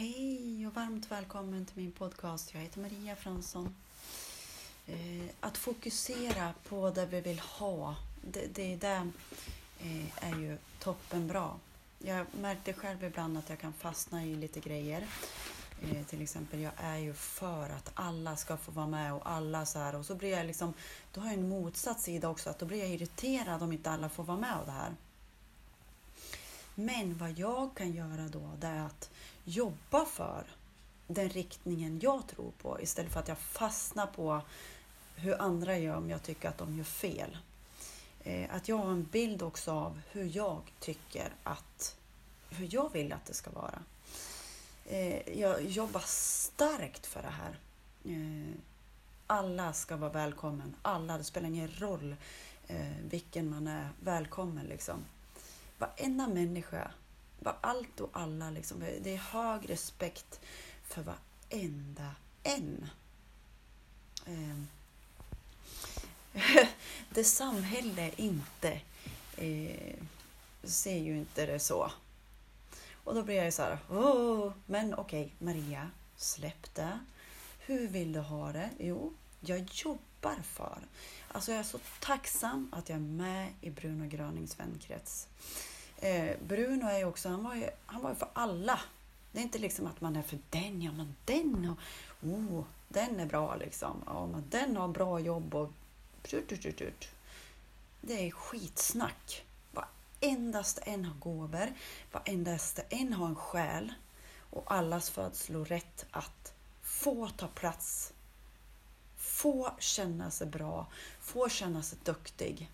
Hej och varmt välkommen till min podcast. Jag heter Maria Fransson. Eh, att fokusera på det vi vill ha, det, det, det eh, är ju toppenbra. Jag märkte själv ibland att jag kan fastna i lite grejer. Eh, till exempel, jag är ju för att alla ska få vara med och alla så här. Och så blir jag liksom, då har jag en motsatt sida också, att då blir jag irriterad om inte alla får vara med och det här. Men vad jag kan göra då, det är att jobba för den riktningen jag tror på istället för att jag fastnar på hur andra gör om jag tycker att de gör fel. Eh, att jag har en bild också av hur jag tycker att, hur jag vill att det ska vara. Eh, jag jobbar starkt för det här. Eh, alla ska vara välkommen. Alla, det spelar ingen roll vilken man är, välkommen liksom. Varenda människa vad allt och alla. Liksom, det är hög respekt för varenda en. Ehm. Det samhälle inte eh, ser ju inte det så. Och då blir jag ju så här, oh, men okej okay, Maria, släpp det. Hur vill du ha det? Jo, jag jobbar för. Alltså jag är så tacksam att jag är med i Bruno Grönings vänkrets. Eh, Bruno är ju också, han var ju, han var ju för alla. Det är inte liksom att man är för den, ja men den och oh, den är bra liksom. Ja, men den har bra jobb och det är skitsnack. Varendast en har gåvor, varendast en har en själ och allas födslorätt att få ta plats, få känna sig bra, få känna sig duktig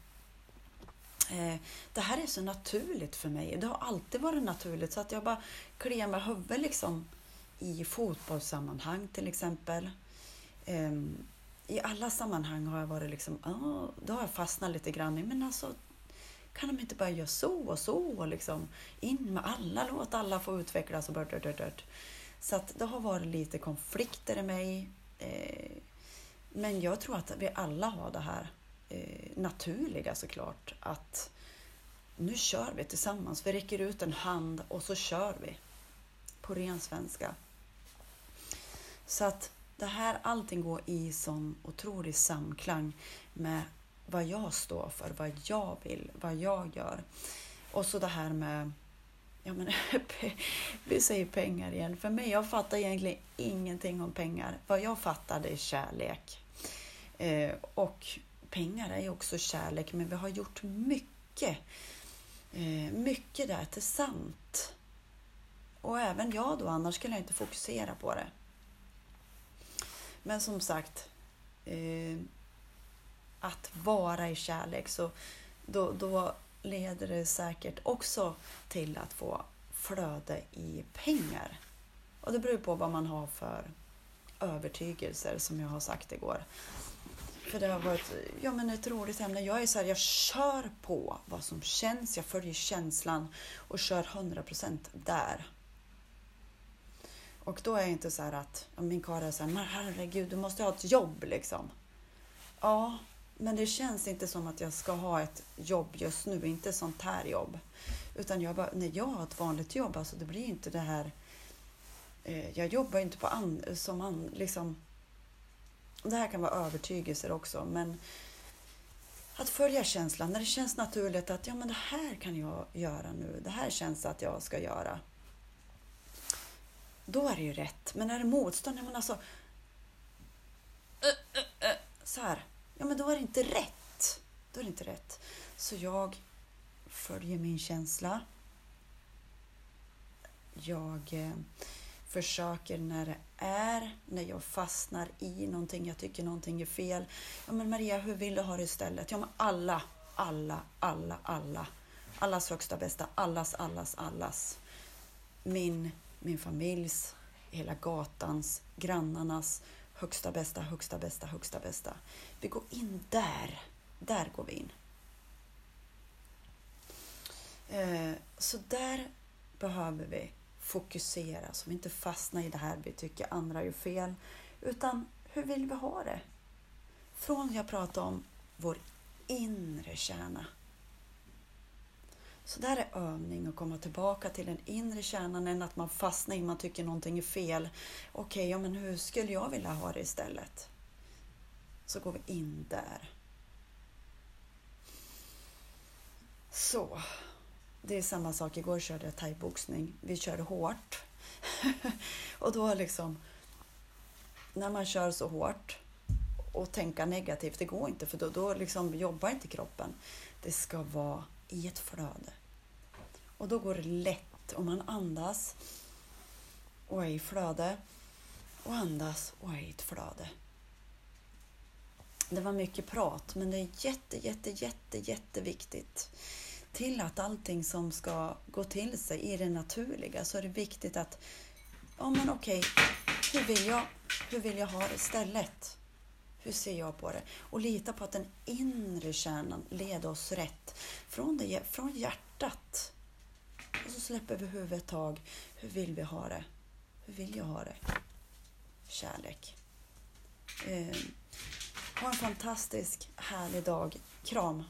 Eh, det här är så naturligt för mig. Det har alltid varit naturligt så att jag bara kliar mig huvudet liksom i fotbollssammanhang till exempel. Ehm, I alla sammanhang har jag varit liksom, oh, då har jag fastnat lite grann i, men alltså kan de inte bara göra så och så och liksom in med alla, låt alla få utvecklas och bört, bört, bört. Så att det har varit lite konflikter i mig. Eh, men jag tror att vi alla har det här eh, naturliga såklart. Att nu kör vi tillsammans. Vi räcker ut en hand och så kör vi. På ren svenska. Så att det här, allting går i sån otrolig samklang med vad jag står för, vad jag vill, vad jag gör. Och så det här med, ja men vi säger pengar igen. För mig, jag fattar egentligen ingenting om pengar. Vad jag fattar det är kärlek. Eh, och pengar är ju också kärlek, men vi har gjort mycket. Eh, mycket där till sant. Och även jag då, annars skulle jag inte fokusera på det. Men som sagt, eh, att vara i kärlek, så då, då leder det säkert också till att få flöde i pengar. Och det beror på vad man har för övertygelser, som jag har sagt igår. För det har varit ja, men ett roligt ämne. Jag är så här, jag kör på vad som känns, jag följer känslan och kör 100% där. Och då är jag inte så här att min karl är så här, men herregud, du måste ha ett jobb liksom. Ja, men det känns inte som att jag ska ha ett jobb just nu, inte sånt här jobb. Utan jag bara, när jag har ett vanligt jobb, alltså det blir inte det här... Eh, jag jobbar inte på an, som an, liksom det här kan vara övertygelser också, men att följa känslan, när det känns naturligt att ja, men det här kan jag göra nu, det här känns att jag ska göra. Då är det ju rätt. Men är det motstånd, men alltså... Så här, ja men då är det inte rätt. Då är det inte rätt. Så jag följer min känsla. Jag eh, försöker när det är, när jag fastnar i någonting, jag tycker någonting är fel. Ja men Maria, hur vill du ha det istället? Ja men alla, alla, alla, alla. Allas högsta bästa, allas, allas, allas. Min, min familjs, hela gatans, grannarnas högsta bästa, högsta bästa, högsta bästa. Vi går in där. Där går vi in. Eh, så där behöver vi fokusera, så vi inte fastnar i det här vi tycker andra gör fel. Utan hur vill vi ha det? Från jag pratade om vår inre kärna. Så där är övning att komma tillbaka till den inre kärnan än att man fastnar i man tycker någonting är fel. Okej, okay, ja men hur skulle jag vilja ha det istället? Så går vi in där. Så. Det är samma sak. Igår körde jag thaiboxning. Vi körde hårt. och då liksom, när man kör så hårt och tänka negativt, det går inte för då, då liksom jobbar inte kroppen. Det ska vara i ett flöde. Och då går det lätt om man andas och är i flöde och andas och är i ett flöde. Det var mycket prat, men det är jätte, jätte, jätte, jätteviktigt till att allting som ska gå till sig i det naturliga så är det viktigt att, ja men okej, hur, vill jag, hur vill jag ha det istället? Hur ser jag på det? Och lita på att den inre kärnan leder oss rätt från, det, från hjärtat. Och så släpper vi huvudet ett tag. Hur vill vi ha det? Hur vill jag ha det? Kärlek. Eh, ha en fantastisk, härlig dag. Kram!